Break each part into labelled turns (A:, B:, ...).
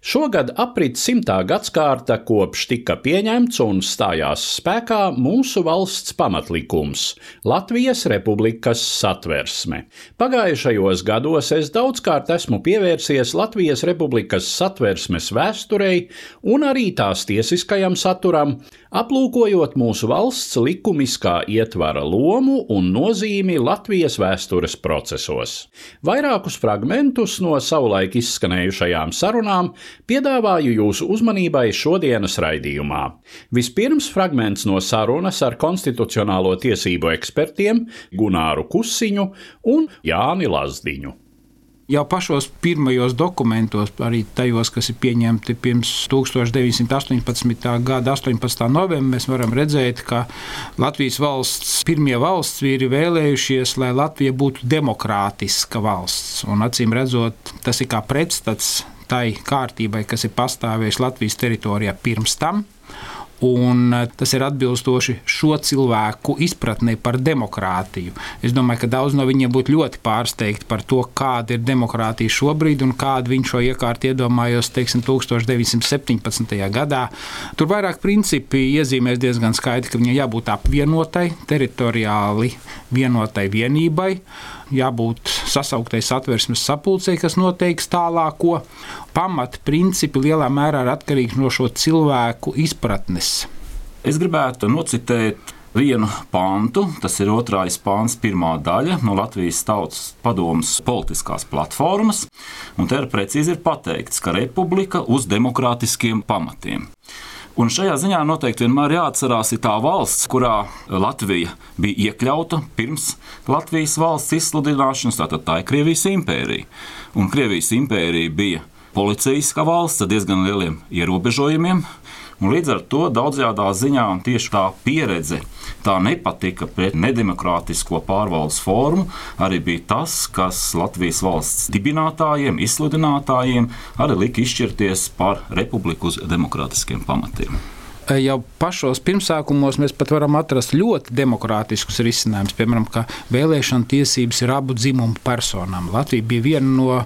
A: Šogad aprit simtā gadsimta kopš tika pieņemts un stājās spēkā mūsu valsts pamatlikums - Latvijas Republikas satversme. Pagājušajos gados es daudzkārt esmu pievērsies Latvijas Republikas satversmes vēsturei un arī tās tiesiskajam saturam, aplūkojot mūsu valsts likumiskā ietvara lomu un nozīmi Latvijas vēstures procesos. Vairākus fragmentus no savulaik izskanējušajām sarunām piedāvāju jūsu uzmanībai šodienas raidījumā. Vispirms fragments no sarunas ar konstitucionālo tiesību ekspertiem Gunāru Kusiņu un Jāni Lazdiņu.
B: Jau pašos pirmajos dokumentos, arī tajos, kas ir pieņemti pirms 1918. gada 18. novembra, mēs varam redzēt, ka Latvijas valsts pirmie valsts vīri vēlējušies, lai Latvija būtu demokrātiska valsts. Un acīm redzot, tas ir kā pretstats tai kārtībai, kas ir pastāvējusi Latvijas teritorijā pirms tam. Un tas ir atbilstoši šo cilvēku izpratnē par demokrātiju. Es domāju, ka daudz no viņiem būtu ļoti pārsteigti par to, kāda ir demokrātija šobrīd un kādu viņš šo iekārtu iedomājos teiksim, 1917. gadā. Tur vairāk principi iezīmēs diezgan skaidri, ka viņai jābūt apvienotai, teritoriāli vienotai vienībai, jābūt sasauktai satversmes sapulcei, kas noteiks tālāko. Pamatprincipi lielā mērā ir atkarīgi no šo cilvēku izpratnes.
C: Es gribētu nocitēt vienu pantu, tas ir otrais pāns, pirmā daļa no Latvijas Tautas padomus politiskās platformas, un te ir precīzi ir pateikts, ka republika uz demokrātiskiem pamatiem. Un šajā ziņā noteikti vienmēr jāatcerās tā valsts, kurā Latvija bija iekļauta pirms Latvijas valsts izsludināšanas, tātad tā ir Krievijas impērija. Un Krievijas impērija bija policijas valsts ar diezgan lieliem ierobežojumiem. Un līdz ar to daudzajā ziņā tieši tā pieredze, tā nepatika pret nedemokrātisko pārvaldes formu, arī bija tas, kas Latvijas valsts dibinātājiem, izsludinātājiem arī lika izšķirties par republiku uz demokrātiskiem pamatiem
B: jau pašos pirmsākumos mēs pat varam atrast ļoti demokrātiskus risinājumus. Piemēram, ka vēlēšana tiesības ir abu dzimumu personām. Latvija bija viena no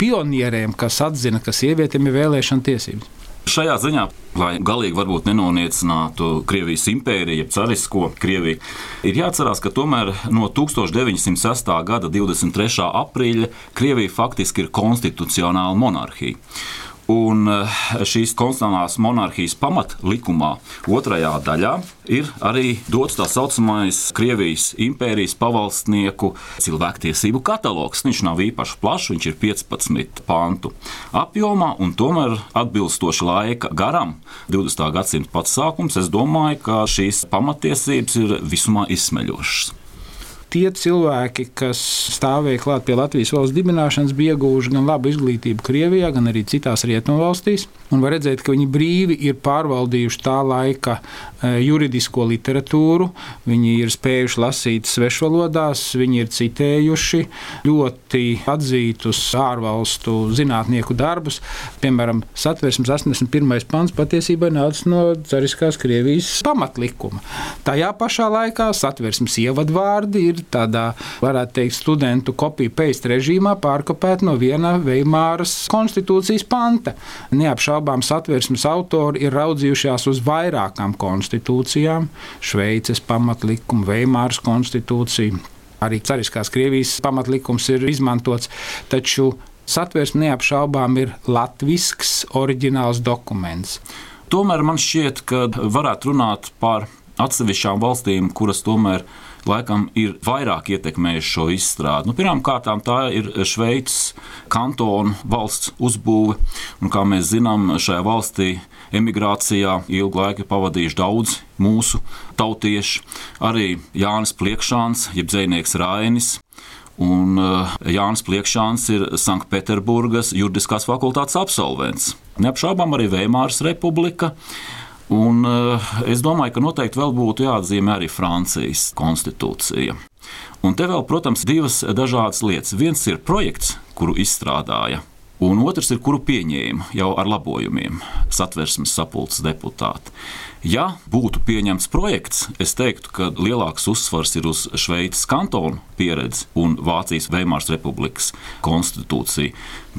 B: pionieriem, kas atzina, ka sievietēm ir vēlēšana tiesības.
C: Šajā ziņā, lai galīgi varbūt nenoniecinātu Krievijas impēriju, jeb carisko Krieviju, ir jāatcerās, ka tomēr no 1906. gada 23. aprīļa Krievija faktiski ir konstitucionāla monarhija. Un eh, šīs konstitucionālās monarhijas pamatlikumā, otrajā daļā, ir arī dots tā saucamais Krievijas impērijas pavalsnieku cilvēktiesību katalogs. Viņš nav īpaši plašs, viņš ir 15 pantu apjomā, un tomēr atbilstoši laika garam, 20. gadsimta pats sākums, es domāju, ka šīs pamatiesības ir visumā izsmeļošas
B: tie cilvēki, kas stāvēja klāt pie Latvijas valsts dibināšanas, bija ieguvuši gan labu izglītību Krievijā, gan arī citās rietumvalstīs. Un var redzēt, ka viņi brīvi ir pārvaldījuši tā laika e, juridisko literatūru, viņi ir spējuši lasīt svešvalodās, viņi ir citējuši ļoti atzītus ārvalstu zinātnieku darbus. Piemēram, satversmes 81. pants patiesībā nāca no Cariskās Krievijas pamatlikuma. Tajā pašā laikā satversmes ievadvārdi ir tādā, varētu teikt, studentu kopiju paste režīmā pārkopēti no viena Veimāras konstitūcijas panta. Neapšaubām satversmes autori ir raudzījušies uz vairākām konstitūcijām - Šveices pamatlikumu, Veimāras konstitūciju. Arī Cariskās Krievijas pamatlikums ir izmantots, taču satversme neapšaubām ir latvisks, oriģināls dokuments.
C: Tomēr man šķiet, ka varētu runāt par atsevišķām valstīm, kuras tomēr laikam ir vairāk ietekmējuši šo izstrādi. Nu, Pirmkārt, tā ir Šveices kantona valsts uzbūve, un kā mēs zinām, šajā valstī emigrācijā ilgu laiku pavadījuši daudz mūsu tautieši, arī Jānis Pliekšāns, jeb dzēnieks Rainis. Un uh, Jānis Pliekšāns ir Sanktpēterburgas juridiskās fakultātes absolvents. Neapšaubām arī Veimāras republika. Un, uh, es domāju, ka noteikti vēl būtu jāatzīmē arī Francijas konstitūcija. Un te vēl, protams, divas dažādas lietas. Viens ir projekts, kuru izstrādāja un otrs ir, kuru pieņēma jau ar labojumiem satversmes sapulces deputāti. Ja būtu pieņemts projekts, es teiktu, ka lielāks uzsvars ir uz Šveices kantonu pieredzi un Vācijas Veimāras republikas konstitūciju.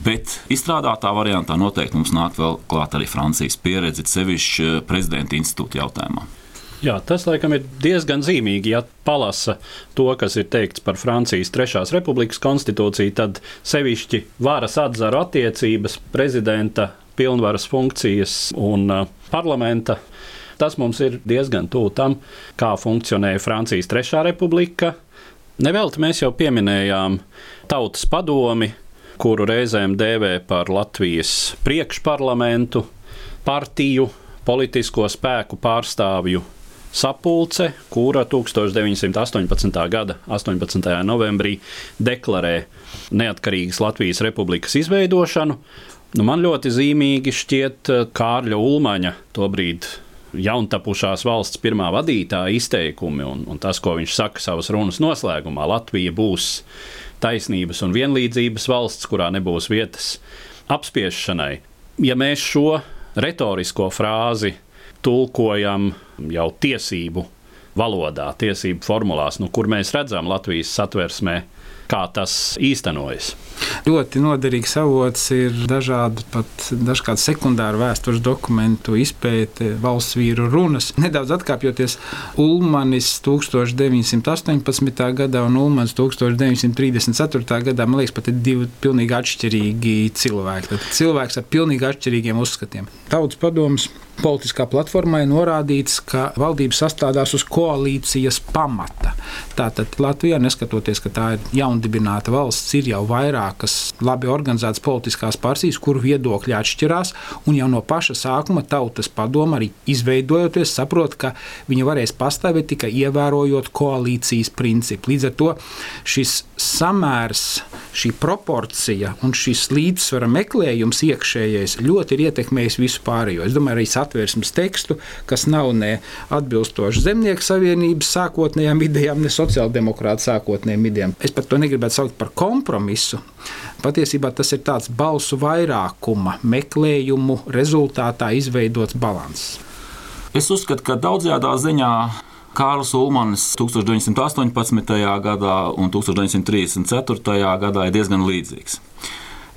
C: Bet izstrādātā variantā noteikti mums nāk vēl klāt arī Francijas pieredze, sevišķi prezidenta institūta jautājumā.
A: Jā, tas laikam ir diezgan zīmīgi. Ja palasa to, kas ir teikts par Francijas Trešās Republikas konstitūciju, tad sevišķi varas atzaru attiecības, prezidenta pilnvaras funkcijas un uh, parlamenta. Tas mums ir diezgan tuvu tam, kā funkcionēja Francijas Trešā Republika. Nevelti mēs jau pieminējām tautas padomi, kuru reizēm dēvē par Latvijas priekšparlamentu, partiju, politisko spēku pārstāvju sapulce, kura 1918. gada 18. novembrī deklarē neatkarīgas Latvijas republikas izveidošanu. Nu, man ļoti zīmīgi šķiet eh, Kārļa Ulmaņa, tobrīd jauntapušās valsts pirmā vadītāja izteikumi un, un tas, ko viņš saka savas runas noslēgumā. Latvija būs taisnības un vienlīdzības valsts, kurā nebūs vietas apspiešanai. Ja mēs šo retorisko frāzi tulkojam jau tiesību valodā, tiesību formulās, nu, kur mēs redzam Latvijas satversmē, kā tas īstenojas.
B: Ļoti noderīgs avots ir dažādu, pat dažkārt sekundāru vēstures dokumentu izpēte, valsts vīru runas. Nedaudz atkāpjoties, Ulmanis 1918. gadā un Ulmans 1934. gadā, man liekas, pat ir divi pilnīgi atšķirīgi cilvēki. Tad cilvēks ar pilnīgi atšķirīgiem uzskatiem. Tautas padomus politiskā platformā ir norādīts, ka valdība sastādās uz koalīcijas pamata. Tātad Latvijā, neskatoties, ka tā ir jaundibināta valsts, ir jau vairākas labi organizētas politiskās partijas, kuru viedokļi atšķirās, un jau no paša sākuma tautas padoma arī izveidojoties, saprot, ka viņi varēs pastāvēt tikai ievērojot koalīcijas principu. Līdz ar to šis samērs, šī proporcija un šis līdzsvara meklējums iekšējais ļoti ir ietekmējis visu pārējo. Es domāju, arī satversmes tekstu, kas nav ne atbilstoši zemnieku savienības sākotnējām idejām, ne sociāldemokrāta sākotnējām idejām. Es pat to negribētu saukt par kompromisu. Patiesībā tas ir tāds balsu vairākuma meklējumu rezultātā izveidots līdzsvars.
C: Es uzskatu, ka daudzajā ziņā Kārls Ulmans 1918. gadā un 1934. gadā ir diezgan līdzīgs.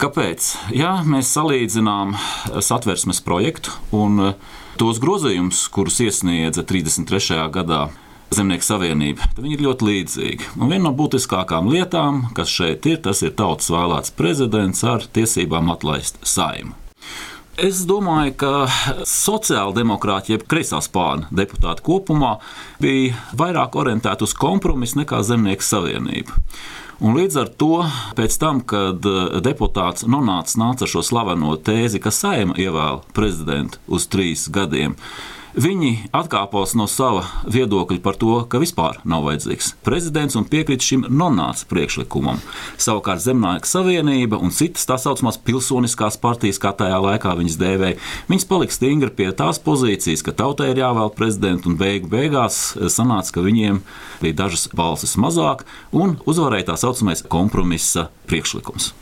C: Kāpēc? Ja mēs salīdzinām satversmes projektu un eh, tos grozījumus, kurus iesniedza 33. gadā Zemnieku savienība, tad viņi ir ļoti līdzīgi. Un viena no būtiskākajām lietām, kas šeit ir, tas ir tautas vēlēts prezidents ar tiesībām atlaist saimu. Es domāju, ka sociāldemokrāti, jeb kreisā spāņu deputāti kopumā bija vairāk orientēti uz kompromisu nekā Zemnieku savienība. Un līdz ar to, tam, kad eh, deputāts Nonāts nāca ar šo slaveno tēzi, ka saima ievēl prezidentu uz trīs gadiem, Viņi atkāpās no sava viedokļa par to, ka vispār nav vajadzīgs prezidents un piekrīt šim nonāca priekšlikumam. Savukārt Zemnieku savienība un citas tā saucamās pilsoniskās partijas, kā tajā laikā viņas dēvēja, viņas palika stingri pie tās pozīcijas, ka tautai ir jāvēl prezidents, un beigu beigās sanāca, ka viņiem bija dažas balsis mazāk un uzvarēja tā saucamais kompromisa priekšlikums.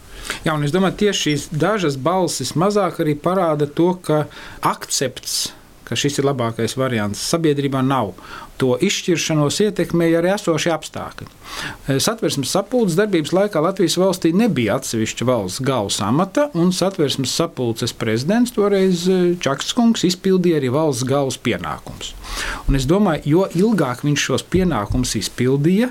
B: Jā, un es domāju, tieši šīs dažas balsis mazāk arī parāda to, ka akcepts ka šis ir labākais variants. Sabiedrībā nav. To izšķiršanos ietekmēja arī esošie apstākļi. Satversmes sapulces darbības laikā Latvijas valstī nebija atsevišķa valsts galvas amata, un satversmes sapulces prezidents toreiz eh, Čakskungs izpildīja arī valsts galvas pienākumus. Un es domāju, jo ilgāk viņš šos pienākumus izpildīja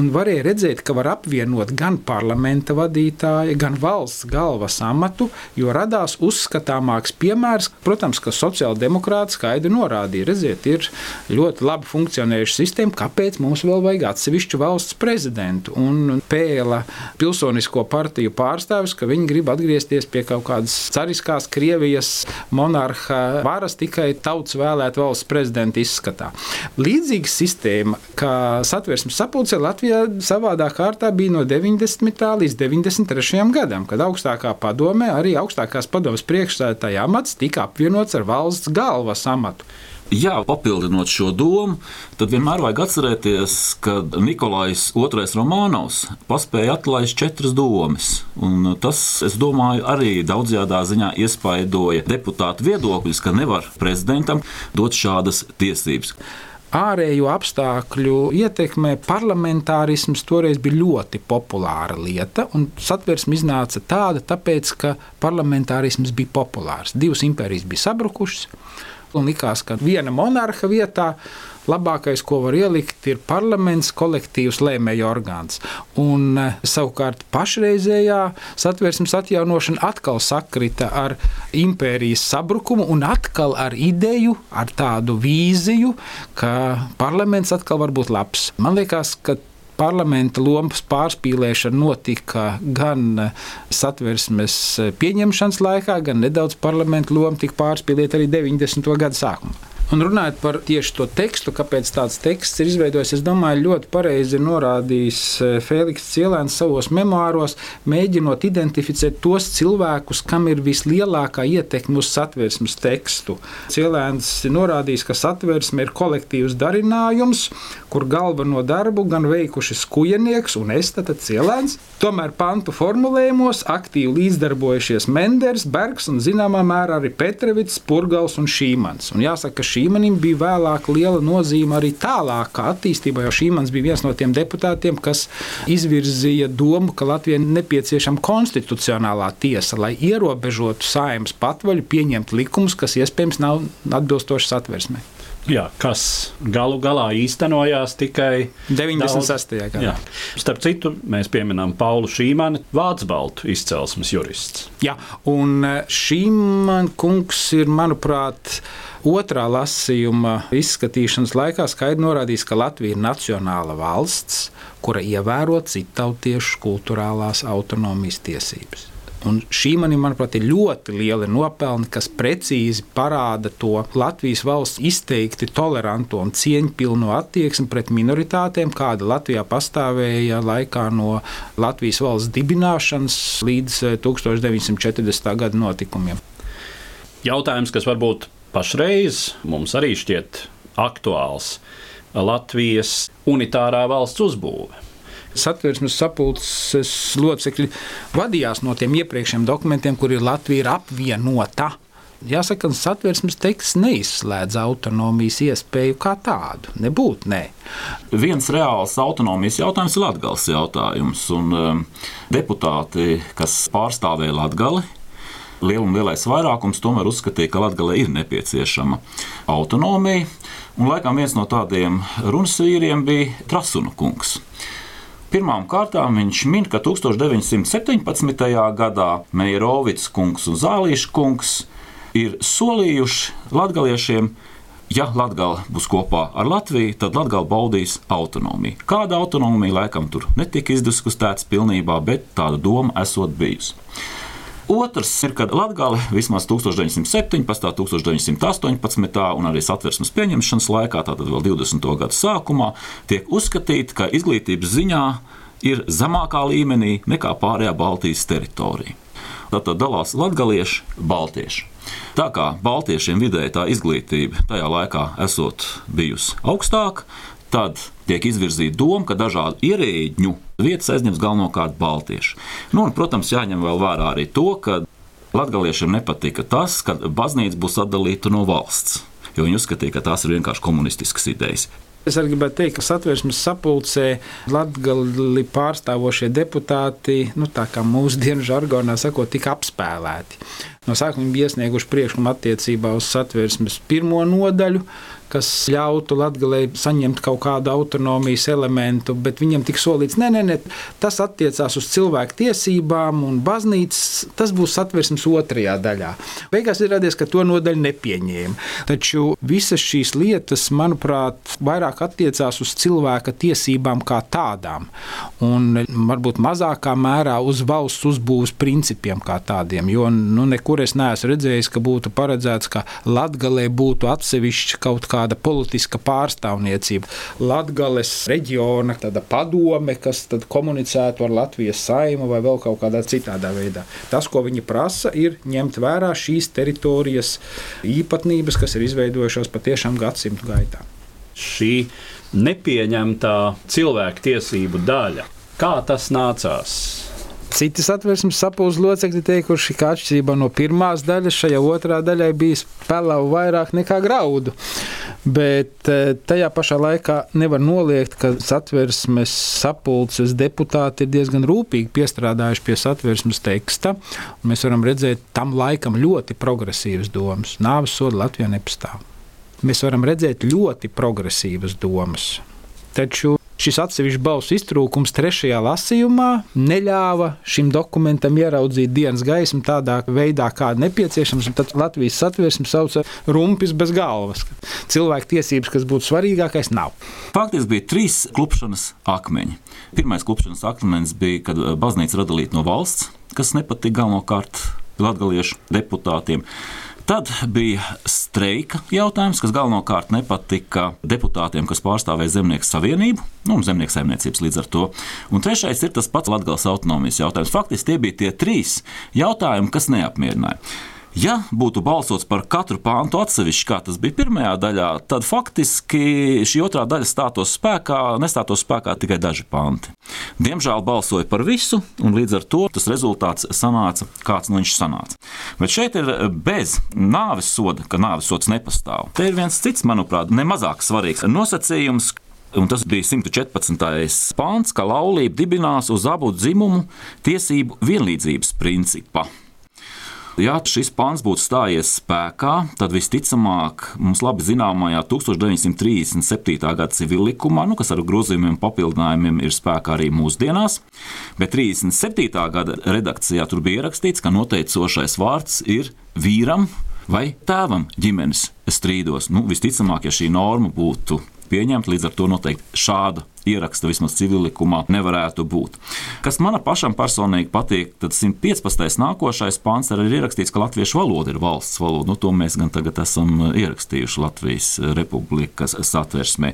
B: un varēja redzēt, ka var apvienot gan parlamenta vadītāju, gan valsts galvas amatu, jo radās uzskatāmāks piemērs, protams, ka sociāldemokrāti skaidri norādīja, redziet, ir ļoti labi funkcionējuša sistēma, kāpēc mums vēl vajag atsevišķu valsts prezidentu. Un pēla pilsonisko partiju pārstāvis, ka viņi grib atgriezties pie kaut kādas cariskās Krievijas monarha varas tikai tautas vēlēta valsts prezidenta izskatā. Līdzīga sistēma, kā satversmes sapulce Latvijā savādā kārtā bija no 90. līdz 93. gadam, kad augstākā padome, arī augstākās padomes priekšsēdētāja amats tika apvienots ar valsts galvas amatu.
C: Jā, papildinot šo domu, tad vienmēr vajag atcerēties, ka Nikolais II Romanovs paspēja atlaist četras domas. Tas, es domāju, arī daudzajā ziņā iespaidoja deputātu viedokļus, ka nevar prezidentam dot šādas tiesības
B: ārējo apstākļu ietekmē parlamentārisms toreiz bija ļoti populāra lieta, un satversme iznāca tāda, tāpēc, ka parlamentārisms bija populārs. Divas impērijas bija sabrukušas, Un likās, ka viena monarha vietā labākais, ko var ielikt, ir parlaments, kolektīvs lēmēju orgāns. Un e, savukārt pašreizējā satversmes atjaunošana atkal sakrita ar impērijas sabrukumu un atkal ar ideju, ar tādu vīziju, ka parlaments atkal var būt labs. Man liekas, ka parlamenta lomas pārspīlēšana notika gan satversmes pieņemšanas laikā, gan nedaudz parlamenta loma tika pārspīlēta arī 90. gadu sākumā. Un runājot par tieši to tekstu, kāpēc tāds teksts ir izveidojis, es domāju, ļoti pareizi ir norādījis e, Fēniks Cielēns savos memoāros, mēģinot identificēt tos cilvēkus, kam ir vislielākā ietekme uz satversmes tekstu. Cielēns ir norādījis, ka satversme ir kolektīvs darinājums, kur galveno darbu gan veikuši skujenieks un es, tad Cielēns. Tomēr pantu formulējumos aktīvi līdzdarbojušies Menders, Bergs un zināmā mērā arī Petrevits, Purgals un Šīmans. Un jāsaka, ka Šīmanim bija vēlāk liela nozīme arī tālākā attīstībā, jo Šīmans bija viens no tiem deputātiem, kas izvirzīja domu, ka Latvijai nepieciešama konstitucionālā tiesa, lai ierobežotu saimnes patvaļu pieņemt likumus, kas iespējams nav atbilstoši satversmei.
A: Jā, kas galu galā īstenojās tikai
B: 96. gadā.
A: Starp citu, mēs pieminām Paulu Šīmanu, Vācu baltu izcelsmes jurists.
B: Jā, un Šīmans kungs ir, manuprāt, Otrā lasījuma izskatīšanas laikā skaidri norādījis, ka Latvija ir nacionāla valsts, kura ievēro citautiešu kultūrālās autonomijas tiesības. Un šī man, manuprāt, ir ļoti liela nopelna, kas precīzi parāda to Latvijas valsts izteikti toleranto un cieņpilno attieksmi pret minoritātēm, kāda Latvijā pastāvēja laikā no Latvijas valsts dibināšanas līdz 1940. Eh, gada notikumiem.
A: Jautājums, kas varbūt pašreiz mums arī šķiet aktuāls Latvijas unitārā valsts uzbūve.
B: Satversmes sapulces locekļi vadījās no tiem iepriekšējiem dokumentiem, kur ir Latvija ir apvienota. Jāsaka, ka satversmes teksts neizslēdz autonomijas iespēju kā tādu. Nebūtu, nē.
C: Viens reāls autonomijas jautājums ir Latvijas jautājums. Un, um, deputāti, kas pārstāvēja Latviju, liela un lielais vairākums tomēr uzskatīja, ka Latvijai ir nepieciešama autonomija. Un laikam viens no tādiem runas vīriem bija Trasuna kungs. Pirmām kārtām viņš min, ka 1917. gadā Meijerovits kungs un Zālīša kungs ir solījuši latgaliešiem, ja Latvija būs kopā ar Latviju, tad Latvija baudīs autonomiju. Kāda autonomija laikam tur netika izdiskutēts pilnībā, bet tāda doma esot bijusi. Otrs ir, kad Latvija vismaz 1917, 1918 un arī satversmes pieņemšanas laikā, tātad vēl 20. gadu sākumā, tiek uzskatīta, ka izglītības ziņā ir zemākā līmenī nekā pārējā Baltijas teritorija. Tātad dalās latvieši, baltieši. Tā kā baltiešiem vidēji tā izglītība tajā laikā esot bijusi augstāka, tad tiek izvirzīta doma, ka dažādu ierēģņu vietas aizņems galvenokārt baltieši. Nu, un, protams, jāņem vērā arī to, ka latgaliešiem nepatika tas, ka baznīca būs atdalīta no valsts, jo viņi uzskatīja, ka tās ir vienkārši komunistiskas idejas.
B: Es arī gribētu teikt, ka satversmes sapulcē Latvijas pārstāvošie deputāti, nu, tā kā mūsdienu žargonā sakot, tika apspēlēti. No sākuma viņi bija iesnieguši priekšlikumu attiecībā uz satversmes pirmo nodaļu, kas ļautu Latvijai saņemt kaut kādu autonomijas elementu, bet viņam tika solīts, nē, nē, nē, tas attiecās uz cilvēku tiesībām un baznīcas. Tas būs satversmes otrajā daļā. Beigās ir radies, ka to nodaļu nepieņēma. Taču visas šīs lietas, manuprāt, vairāk attiecās uz cilvēka tiesībām kā tādām, un varbūt mazākā mērā uz valsts uzbūves principiem kā tādiem. Jo nu, nekur es neesmu redzējis, ka būtu paredzēts, ka Latvijā būtu atsevišķa kaut kāda politiska pārstāvniecība. Latvijas reģiona padome, kas komunicētu ar Latvijas saimu vai vēl kaut kādā citādā veidā. Tas, ko viņi prasa, ir ņemt vērā šīs teritorijas īpatnības, kas ir izveidojušās patiešām gadsimtu gaitā.
A: Šī nepieņemtā cilvēku tiesību daļa, kā tas nācās?
B: Citi satversmes sapulces locekļi teikuši, ka atšķirībā no pirmās daļas, šajā otrā daļā bija spēlēju vairāk nekā graudu. Bet eh, tajā pašā laikā nevar noliegt, ka satversmes sapulces deputāti ir diezgan rūpīgi piestrādājuši pie satversmes teksta. Mēs varam redzēt tam laikam ļoti progresīvas domas. Nāves soda Latvijā nepastāv. Mēs varam redzēt ļoti progresīvas domas. Taču šis atsevišķs balsu iztrūkums trešajā lasījumā neļāva šim dokumentam ieraudzīt dienas gaismu tādā veidā, kāda nepieciešams. Tad Latvijas satversme sauca rumpis bez galvas. Cilvēku tiesības, kas būtu svarīgākais, nav.
C: Faktiski bija trīs klupšanas akmeņi. Pirmais klupšanas akmens bija, kad eh, baznīca radīta no valsts, kas nepatika galvenokārt latgaliešu deputātiem. Tad bija streika jautājums, kas galvenokārt nepatika deputātiem, kas pārstāvēja Zemnieku savienību nu, un zemnieku saimniecības līdz ar to. Un trešais ir tas pats Latvijas autonomijas jautājums. Faktiski tie bija tie trīs jautājumi, kas neapmierināja. Ja būtu balsots par katru pāntu atsevišķi, kā tas bija pirmajā daļā, tad faktiski šī otrā daļa stātos spēkā, nestātos spēkā tikai daži panti. Diemžēl balsoja par visu, un līdz ar to tas rezultāts sanāca, kāds nu viņš sanāca. Bet šeit ir bez nāves soda, ka nāves sods nepastāv. Te ir viens cits, manuprāt, nemazāk svarīgs nosacījums, Un tas bija 114. pāns, ka laulība dibinās uz abu dzimumu tiesību vienlīdzības principa. Ja šis pāns būtu stājies spēkā, tad visticamāk mums labi zināmajā 1937. gada civillikumā, nu, kas ar grozījumiem un papildinājumiem ir spēkā arī mūsdienās, bet 37. gada redakcijā tur bija ierakstīts, ka noteicošais vārds ir vīram vai tēvam ģimenes strīdos. Nu, visticamāk, ja šī norma būtu pieņemta, līdz ar to noteikti šāda ieraksta vismaz civilikumā nevarētu būt. Kas man pašam personīgi patīk, tad 115. nākošais pāns arī ir ierakstīts, ka latviešu valoda ir valsts valoda. Nu, to mēs gan tagad esam ierakstījuši Latvijas Republikas satversmē.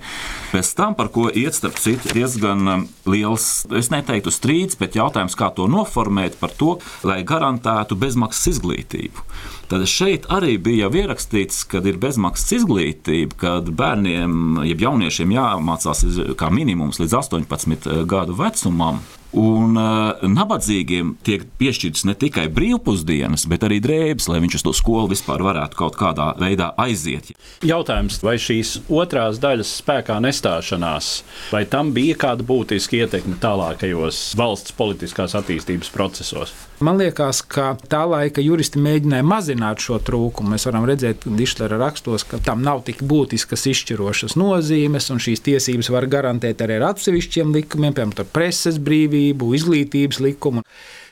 C: Pēc tam, par ko iet starp citu diezgan um, liels, es neteiktu strīds, bet jautājums, kā to noformēt par to, lai garantētu bezmaksas izglītību. Tad šeit arī bija jau ierakstīts, ka ir bezmaksas izglītība, kad bērniem, jeb jauniešiem jāmācās kā minimums līdz 18 gadu vecumam. Un uh, nabadzīgiem tiek piešķirtas ne tikai brīvpusdienas, bet arī drēbes, lai viņš uz to skolu vispār varētu kaut kādā veidā aiziet.
A: Jautājums, vai šīs otrās daļas spēkā nestāšanās, vai tam bija kāda būtiska ietekme tālākajos valsts politiskās attīstības procesos?
B: Man liekas, ka tā laika juristi mēģināja mazināt šo trūkumu. Mēs varam redzēt, ka Dišlera rakstos, ka tam nav tik būtiskas izšķirošas nozīmes, un šīs tiesības var garantēt arī ar atsevišķiem likumiem, piemēram, preses brīvību, izglītības likumu.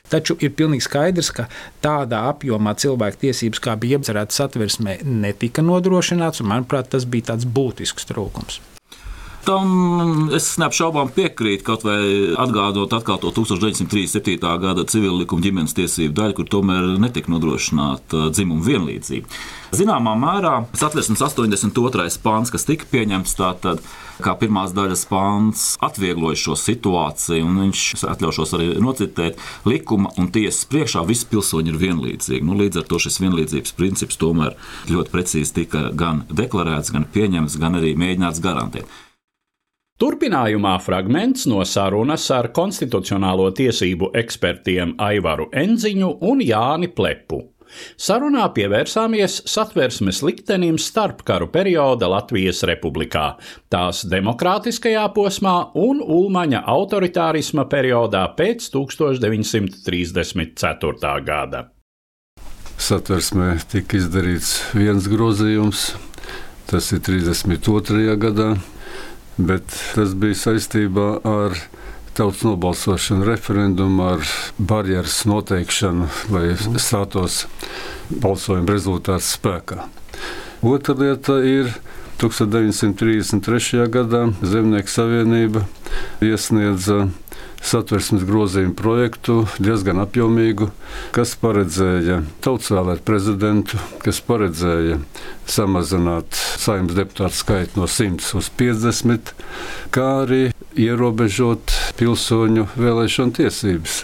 B: Taču ir pilnīgi skaidrs, ka tādā apjomā cilvēku tiesības, kā bija iecerētas satversmē, netika nodrošināts, un manuprāt, tas bija tāds būtisks trūkums.
C: Tam es neapšaubām piekrītu, kaut vai atgādot atkal to 1937. gada civil likuma ģimenes tiesību daļu, kur tomēr netika nodrošināta dzimuma vienlīdzība. Zināmā mērā satversmes 82. pāns, kas tika pieņemts, tātad kā pirmās daļas pāns, atviegloja šo situāciju, un viņš atļaušos arī nocitēt, likuma un tiesas priekšā visi pilsoņi ir vienlīdzīgi. Nu, līdz ar to šis vienlīdzības princips tomēr ļoti precīzi tika gan deklarēts, gan pieņemts, gan arī mēģināts garantēt.
A: Turpinājumā fragments no sarunas ar konstitucionālo tiesību ekspertiem Aivaru Enziņu un Jāni Plepu. Sarunā pievērsāmies satversmes liktenim starpkaru perioda Latvijas republikā, tās demokrātiskajā posmā un Ulmaņa autoritārisma periodā pēc 1934. gada.
D: Satversmē tika izdarīts viens grozījums, tas ir 32. gadā, bet tas bija saistībā ar tautas nobalsošanu, referendumu ar barjeras noteikšanu, lai stātos balsojuma rezultāts spēkā. Otra lieta ir 1933. gadā Zemnieku savienība iesniedza satversmes grozījumu projektu, diezgan apjomīgu, kas paredzēja tautas vēlēt prezidentu, kas paredzēja samazināt saimnes deputātu skaitu no 100 uz 50, kā arī ierobežot pilsoņu vēlēšanu tiesības.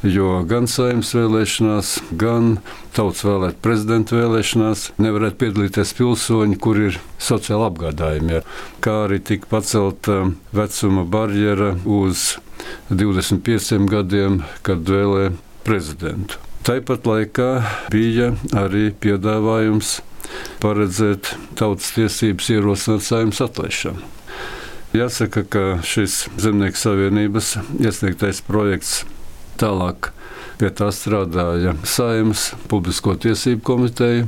D: Jo gan saimnes vēlēšanās, gan tautas vēlēt prezidenta vēlēšanās nevarētu piedalīties pilsoņi, kur ir sociāli apgādājumi. Kā arī tika pacelta vecuma barjera uz 25 gadiem, kad vēlēja prezidentu. Tāpat laikā bija arī piedāvājums paredzēt tautas tiesības ierosināt saimnes atlaišanu. Jāsaka, ka šis Zemnieku savienības iesniegtais projekts tālāk pie tā strādāja Saimnes publisko tiesību komiteja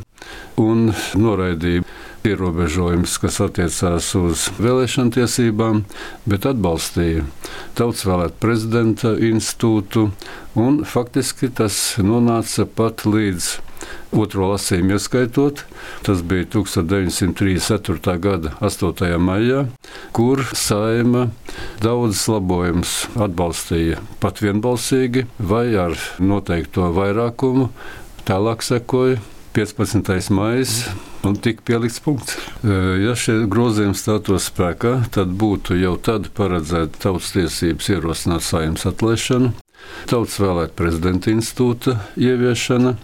D: un noraidīja ierobežojumus, kas attiecās uz vēlēšanu tiesībām, bet atbalstīja tautas vēlēt prezidenta institūtu, un faktiski tas nonāca pat līdz otro lasījumu ieskaitot. Tas bija 1934. gada 8. maijā, kur saima daudzas labojumus atbalstīja pat vienbalsīgi vai ar noteikto vairākumu. Tālāk sekoja 15. maija un tika pielikts punkts. Ja šie grozījumi stātos spēkā, tad būtu jau tad paredzēta tautas tiesības ierosināt saimnes atlaišanu, tautas vēlēt prezidenta institūta ieviešana,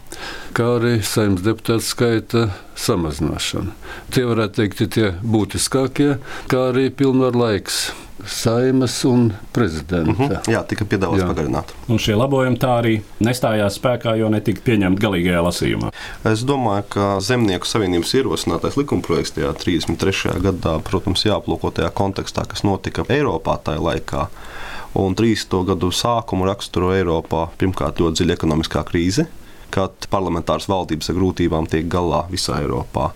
D: kā arī saimnes deputātu skaita samazināšana. Tie varētu teikt, tie būtiskākie, kā arī pilnvaru laiks saimas un prezidenta. Uh
E: -huh. Jā, tika piedāvāts pagarināt.
A: Un šie labojumi tā arī nestājās spēkā, jo netika pieņemti galīgajā lasījumā.
E: Es domāju, ka Zemnieku savienības ierosinātais likumprojekts tajā 33. gadā, protams, jāaplūko tajā kontekstā, kas notika Eiropā tajā laikā. Un 30. gadu sākumu raksturo Eiropā pirmkārt ļoti dziļa ekonomiskā krīze, kad parlamentāras valdības ar grūtībām tiek galā visā Eiropā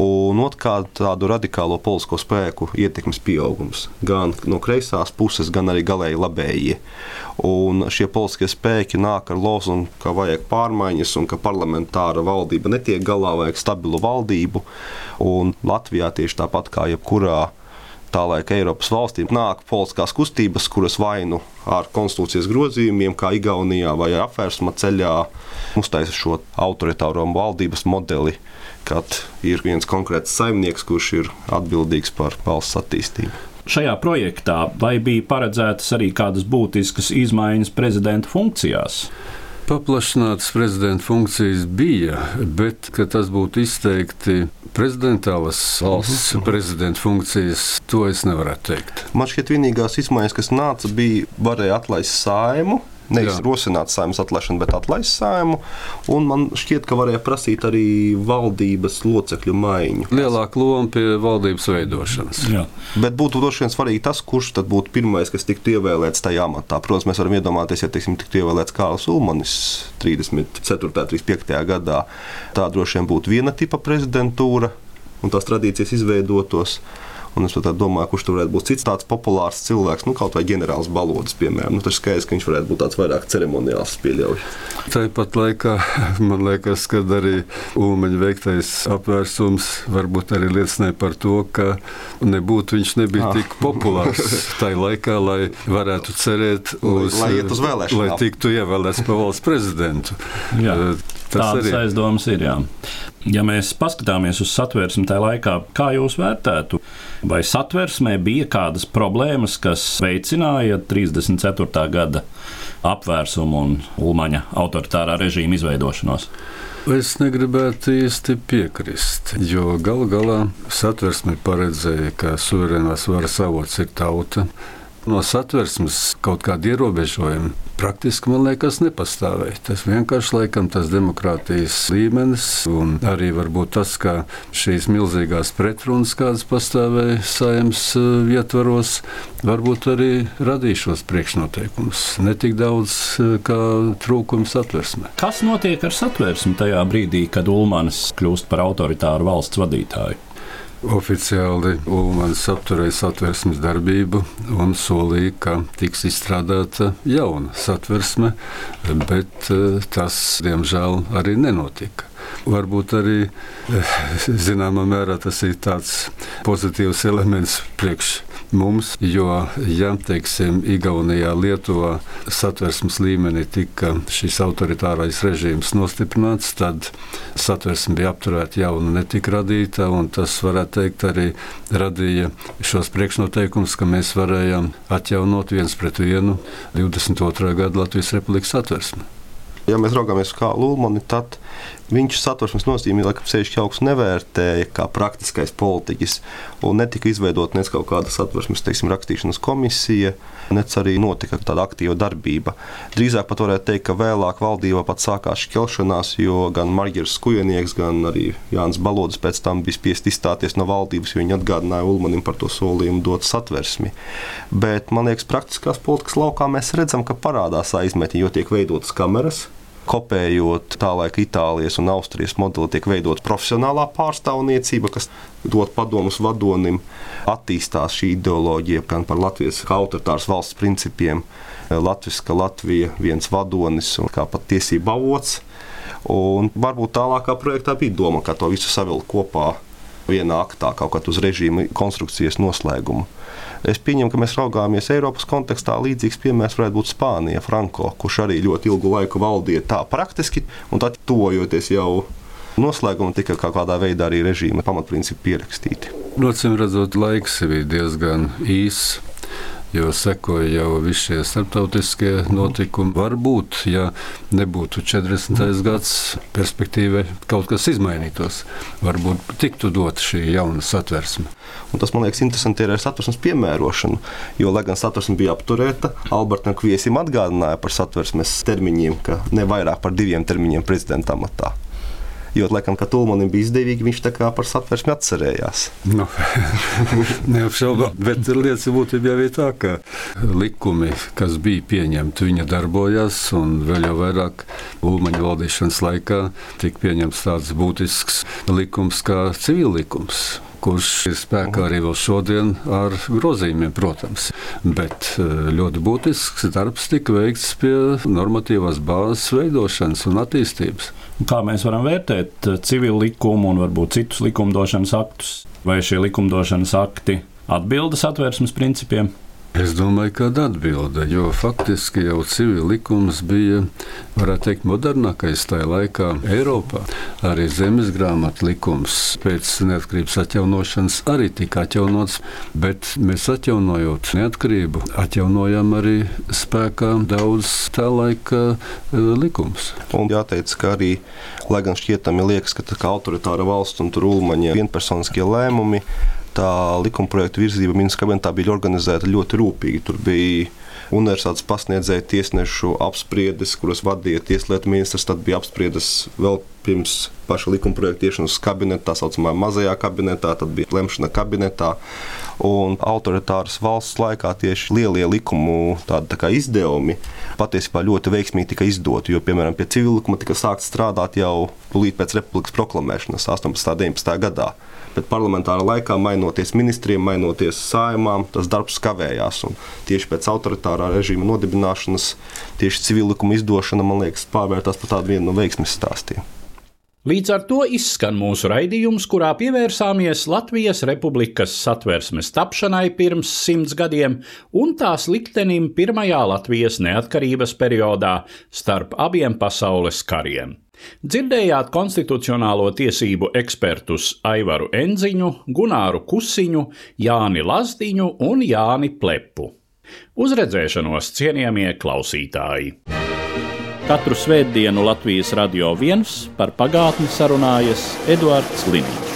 E: un otrkārt tādu radikālo politisko spēku ietekmes pieaugums gan no kreisās puses, gan arī galēji labējie. Un šie politiskie spēki nāk ar lozungu, ka vajag pārmaiņas un ka parlamentāra valdība netiek galā, vajag stabilu valdību. Un Latvijā tieši tāpat kā jebkurā tā laika Eiropas valstīm nāk politiskās kustības, kuras vainu ar konstitūcijas grozījumiem, kā Igaunijā vai apvērsuma ceļā, uztaisa šo autoritāro valdības modeli kad ir viens konkrēts saimnieks, kurš ir atbildīgs par valsts attīstību.
A: Šajā projektā vai bija paredzētas arī kādas būtiskas izmaiņas prezidenta funkcijās?
D: Paplašinātas prezidenta funkcijas bija, bet tas būtu izteikti prezidentālas valsts mhm. prezidenta funkcijas, to es nevaru teikt.
E: Man šķiet, vienīgās izmaiņas, kas nāca, bija varēja atlaist saimu Nevis rosināt saimnes atlaišanu, bet atlaist saimu. Un man šķiet, ka varēja prasīt arī valdības locekļu maiņu.
D: Lielāka loma pie valdības veidošanas. Jā.
E: Bet būtu droši vien svarīgi tas, kurš tad būtu pirmais, kas tiktu ievēlēts tajā amatā. Protams, mēs varam iedomāties, ja teiksim, tiktu ievēlēts Kārls Ulmanis 34. un 35. gadā. Tā droši vien būtu viena tipa prezidentūra un tās tradīcijas izveidotos. Un es domāju, kurš tur varētu būt cits tāds populārs cilvēks, nu, kaut vai ģenerālis balodis, piemēram. Nu, tas skaidrs, ka viņš varētu būt tāds vairāk ceremoniāls, pieļauj.
D: Tāpat laikā man liekas, ka arī Ulmaņa veiktais apvērsums varbūt arī liecināja par to, ka nebūtu viņš nebija ah. tik populārs tajā laikā, lai varētu cerēt uz,
E: lai, lai, uz
D: lai tiktu ievēlēts par valsts prezidentu.
A: Jā. Tādas arī. aizdomas ir. Jā. Ja mēs paskatāmies uz satversmi tajā laikā, kā jūs vērtētu, vai satversmē bija kādas problēmas, kas veicināja 34. gada apvērsumu un Ulmaņa autoritārā režīma izveidošanos?
D: Es negribētu īsti piekrist, jo galu galā satversme paredzēja, ka suverēnās varas avots ir tauta. No satversmes kaut kāda ierobežojuma praktiski, man liekas, nepastāvēja. Tas vienkārši laikam tas demokrātijas līmenis un arī varbūt tas, ka šīs milzīgās pretrunas, kādas pastāvēja saimnes uh, ietvaros, varbūt arī radīja šos priekšnoteikumus. Ne tik daudz uh, kā trūkums satversmē.
A: Kas notiek ar satversmi tajā brīdī, kad Ulmans kļūst par autoritāru valsts vadītāju?
D: Oficiāli Ulmans apturēja satversmes darbību un solīja, ka tiks izstrādāta jauna satversme, bet eh, tas, diemžēl, arī nenotika. Varbūt arī eh, zināmā mērā tas ir tāds pozitīvs elements priekš mums, jo, ja teiksim, Igaunijā, Lietuvā satversmes līmenī tika šis autoritārais režīms nostiprināts, tad satversme bija apturēta, jauna netika radīta, un tas, varētu teikt, arī radīja šos priekšnoteikumus, ka mēs varējām atjaunot viens pret vienu 22. gada Latvijas Republikas satversmi.
E: Ja mēs raugāmies uz Kālu Ulmani, tad viņš satversmes nozīmī laikam sevišķi augstu nevērtēja kā praktiskais politiķis. Un netika izveidota nec kaut kāda satversmes teiksim, rakstīšanas komisija, nec arī notika tāda aktīva darbība. Drīzāk pat varētu teikt, ka vēlāk valdībā pat sākās šķelšanās, jo gan Marģers Skujenieks, gan arī Jānis Balodis pēc tam bija spiest izstāties no valdības, jo viņi atgādināja Ulmanim par to solījumu dot satversmi. Bet, man liekas, praktiskās politikas laukā mēs redzam, ka parādās aizmeti, jo tiek veidotas kameras, kopējot tā laika Itālijas un Austrijas modeli, tiek veidota profesionālā pārstāvniecība, kas dod padomus vadonim. Attīstās šī ideoloģija gan par Latvijas autoritāras valsts principiem, Latvijas, ka Latvija viens vadonis un kā pat tiesība avots. Un varbūt tālākā projektā bija doma, kā to visu savilkt kopā vienā aktā, kaut kā uz režīma konstrukcijas noslēgumu. Es pieņemu, ka mēs raugāmies Eiropas kontekstā. Līdzīgs piemērs varētu būt Spānija, Franko, kurš arī ļoti ilgu laiku valdīja tā praktiski, un tad tuvojoties jau noslēgumam, tika kaut kādā veidā arī režīma pamatprincipi pierakstīti.
D: Nocīm redzot, laiks bija diezgan īss jo sekoja jau visi šie starptautiskie notikumi. Varbūt, ja nebūtu 40. gads, perspektīvā kaut kas izmainītos, varbūt tiktu dot šī jauna satversme.
E: Un tas man liekas interesanti ir ar satversmes piemērošanu. Jo, lai gan satversme bija apturēta, Albertam Kviesim atgādināja par satversmes termiņiem, ka ne vairāk par diviem termiņiem prezidenta amatā. Jo, laikam, ka Tulmanim bija izdevīgi, viņš tā kā par satversmi atcerējās.
D: Nu, Neapšaubām, bet lietas būtībā ir tā, ka likumi, kas bija pieņemti, viņa darbojās, un vēl jau vairāk Ulmaņa valdīšanas laikā tika pieņemts tāds būtisks likums kā civillikums kurš ir spēkā arī vēl šodien ar grozījumiem, protams. Bet eh, ļoti būtisks darbs tika veikts pie normatīvās bāzes veidošanas un attīstības.
A: Kā mēs varam vērtēt eh, civilu likumu un varbūt citus likumdošanas aktus? Vai šie likumdošanas akti atbilda satvērsmes principiem?
D: Es domāju, ka atbilde, jo faktiski jau civil likums bija, varētu teikt, modernākais tajā laikā Eiropā. Arī zemes grāmatu likums pēc neatkarības atjaunošanas arī tika atjaunots, bet mēs atjaunojot neatkarību, atjaunojam arī spēkā daudz tā laika e, likums.
E: Un jāteic, ka arī, lai gan šķietami liekas, ka tā kā autoritāra valsts un tur ulmaņa vienpersoniskie lēmumi, tā likuma projekta virzība ministrs kabinetā bija organizēta ļoti rūpīgi. Tur bija universitātes pasniedzēju tiesnešu apspriedes, kuras vadīja tieslietu ministrs. Tad bija apspriedes vēl pirms paša likuma projekta iešanas kabinetā, tā saucamā mazajā kabinetā, tad bija lemšana kabinetā. Un autoritāras valsts laikā tieši lielie likumu tādi, tā izdevumi patiesībā ļoti veiksmīgi tika izdoti. Jo, piemēram, pie civil likuma tika sākts strādāt jau tūlīt pēc republikas proklamēšanas 18. un 19. gadā bet parlamentārā laikā, mainoties ministriem, mainoties saimām, tas darbs kavējās. Un tieši pēc autoritārā režīma nodibināšanas, tieši civilikuma izdošana, man liekas, pārvērtās par tādu vienu no veiksmes stāstiem.
A: Līdz ar to izskan mūsu raidījums, kurā pievērsāmies Latvijas Republikas satversmes tapšanai pirms simts gadiem un tās liktenim pirmajā Latvijas neatkarības periodā starp abiem pasaules kariem. Dzirdējāt konstitucionālo tiesību ekspertus Aivaru Enziņu, Gunāru Kusiņu, Jāni Lazdiņu un Jāni Plepu. Uz redzēšanos, cienījamie klausītāji! Katru svētdienu Latvijas radio viens par pagātni sarunājas Eduards Liniņš.